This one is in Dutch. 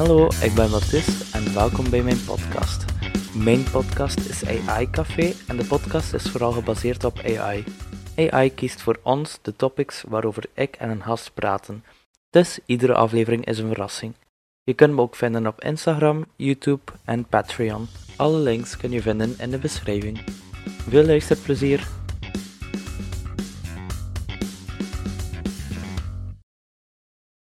Hallo, ik ben Mathis en welkom bij mijn podcast. Mijn podcast is AI Café en de podcast is vooral gebaseerd op AI. AI kiest voor ons de topics waarover ik en een gast praten. Dus iedere aflevering is een verrassing. Je kunt me ook vinden op Instagram, YouTube en Patreon. Alle links kun je vinden in de beschrijving. Veel luisterplezier!